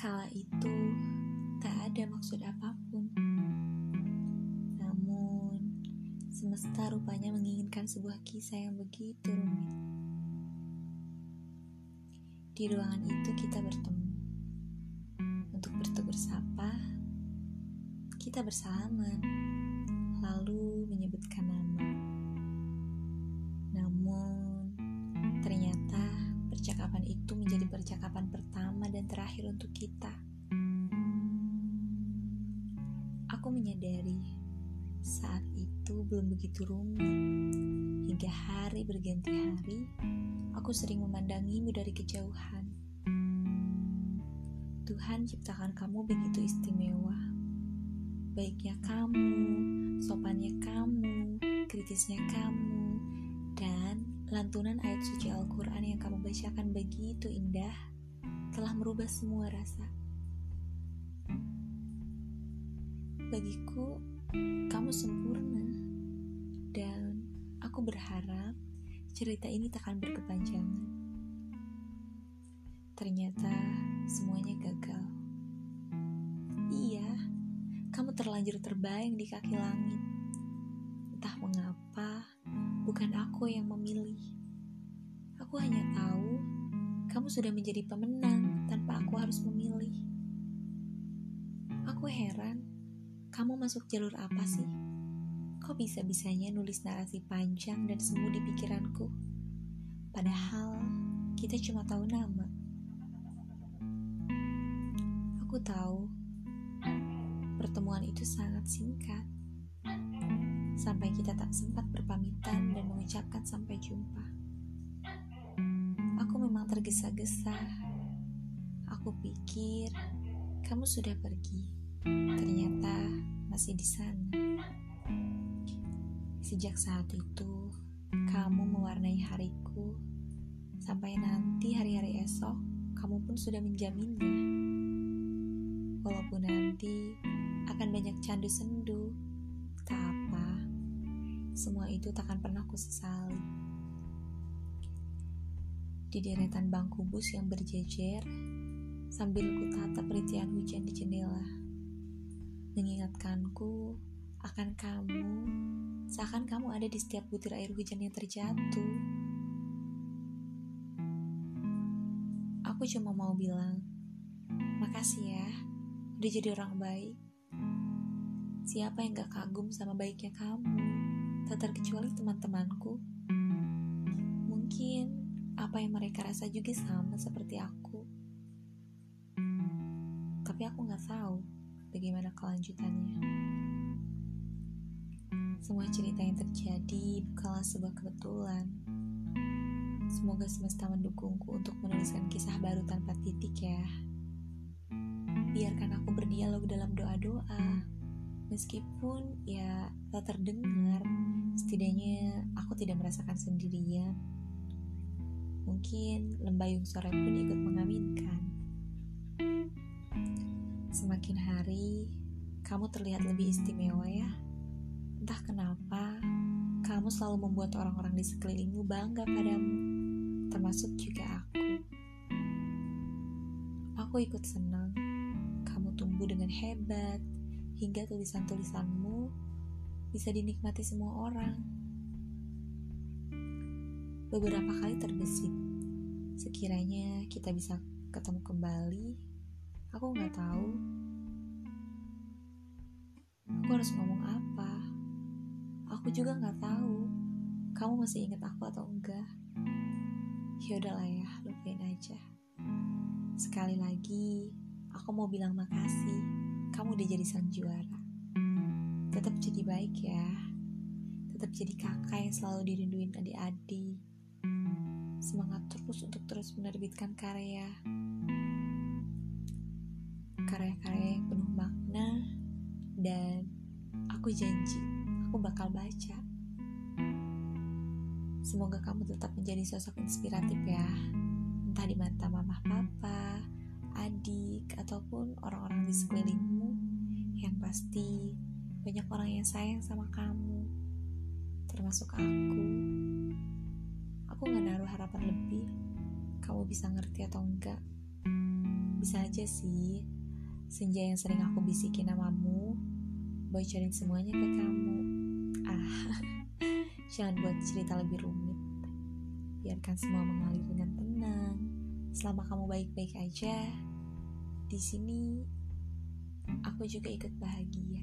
Kala itu tak ada maksud apa pun. Namun, semesta rupanya menginginkan sebuah kisah yang begitu rumit. Di ruangan itu kita bertemu. Untuk bertegur sapa, kita bersalaman, lalu menyebutkan nama. Percakapan itu menjadi percakapan pertama dan terakhir untuk kita. Aku menyadari saat itu belum begitu rumit. Hingga hari berganti hari, aku sering memandangimu dari kejauhan. Tuhan ciptakan kamu begitu istimewa. Baiknya kamu, sopannya kamu, kritisnya kamu, dan lantunan ayat suci Al-Quran yang kamu bacakan begitu indah telah merubah semua rasa. Bagiku, kamu sempurna, dan aku berharap cerita ini takkan berkepanjangan. Ternyata semuanya gagal. Iya, kamu terlanjur terbayang di kaki langit. Bukan aku yang memilih. Aku hanya tahu kamu sudah menjadi pemenang tanpa aku harus memilih. Aku heran kamu masuk jalur apa sih? Kok bisa-bisanya nulis narasi panjang dan semu di pikiranku? Padahal kita cuma tahu nama. Aku tahu pertemuan itu sangat singkat. Sampai kita tak sempat berpamitan dan mengucapkan sampai jumpa. Aku memang tergesa-gesa. Aku pikir kamu sudah pergi. Ternyata masih di sana. Sejak saat itu, kamu mewarnai hariku. Sampai nanti hari-hari esok, kamu pun sudah menjaminnya. Walaupun nanti akan banyak candu sendu, tak apa. Semua itu takkan pernah ku sesali. Di deretan bangku bus yang berjejer, sambil ku tatap rintihan hujan di jendela mengingatkanku akan kamu, seakan kamu ada di setiap butir air hujan yang terjatuh. Aku cuma mau bilang, makasih ya, udah jadi orang baik. Siapa yang gak kagum sama baiknya kamu, tak terkecuali teman-temanku. Mungkin apa yang mereka rasa juga sama seperti aku. Tapi aku gak tahu bagaimana kelanjutannya. Semua cerita yang terjadi bukanlah sebuah kebetulan. Semoga semesta mendukungku untuk menuliskan kisah baru tanpa titik ya. Biarkan aku berdialog dalam doa-doa. Meskipun ya tak terdengar, setidaknya aku tidak merasakan sendirian. Mungkin lembayung sore pun ikut mengaminkan. Semakin hari, kamu terlihat lebih istimewa ya. Entah kenapa, kamu selalu membuat orang-orang di sekelilingmu bangga padamu, termasuk juga aku. Aku ikut senang, kamu tumbuh dengan hebat, hingga tulisan-tulisanmu bisa dinikmati semua orang. Beberapa kali terbesit, sekiranya kita bisa ketemu kembali Aku nggak tahu. Aku harus ngomong apa. Aku juga nggak tahu. Kamu masih ingat aku atau enggak? Ya udahlah ya, lupain aja. Sekali lagi, aku mau bilang makasih. Kamu udah jadi sang juara. Tetap jadi baik ya. Tetap jadi kakak yang selalu dirinduin adik-adik. Semangat terus untuk terus menerbitkan karya karya-karya yang penuh makna dan aku janji aku bakal baca. Semoga kamu tetap menjadi sosok inspiratif ya, entah di mata mama papa, adik, ataupun orang-orang di sekelilingmu pasti banyak orang yang sayang sama kamu, termasuk aku. Aku gak naruh harapan lebih, kamu bisa ngerti atau enggak. Bisa aja sih, Senja yang sering aku bisikin namamu, bocorin semuanya ke kamu. Ah, Jangan buat cerita lebih rumit. Biarkan semua mengalir dengan tenang. Selama kamu baik-baik aja, di sini aku juga ikut bahagia.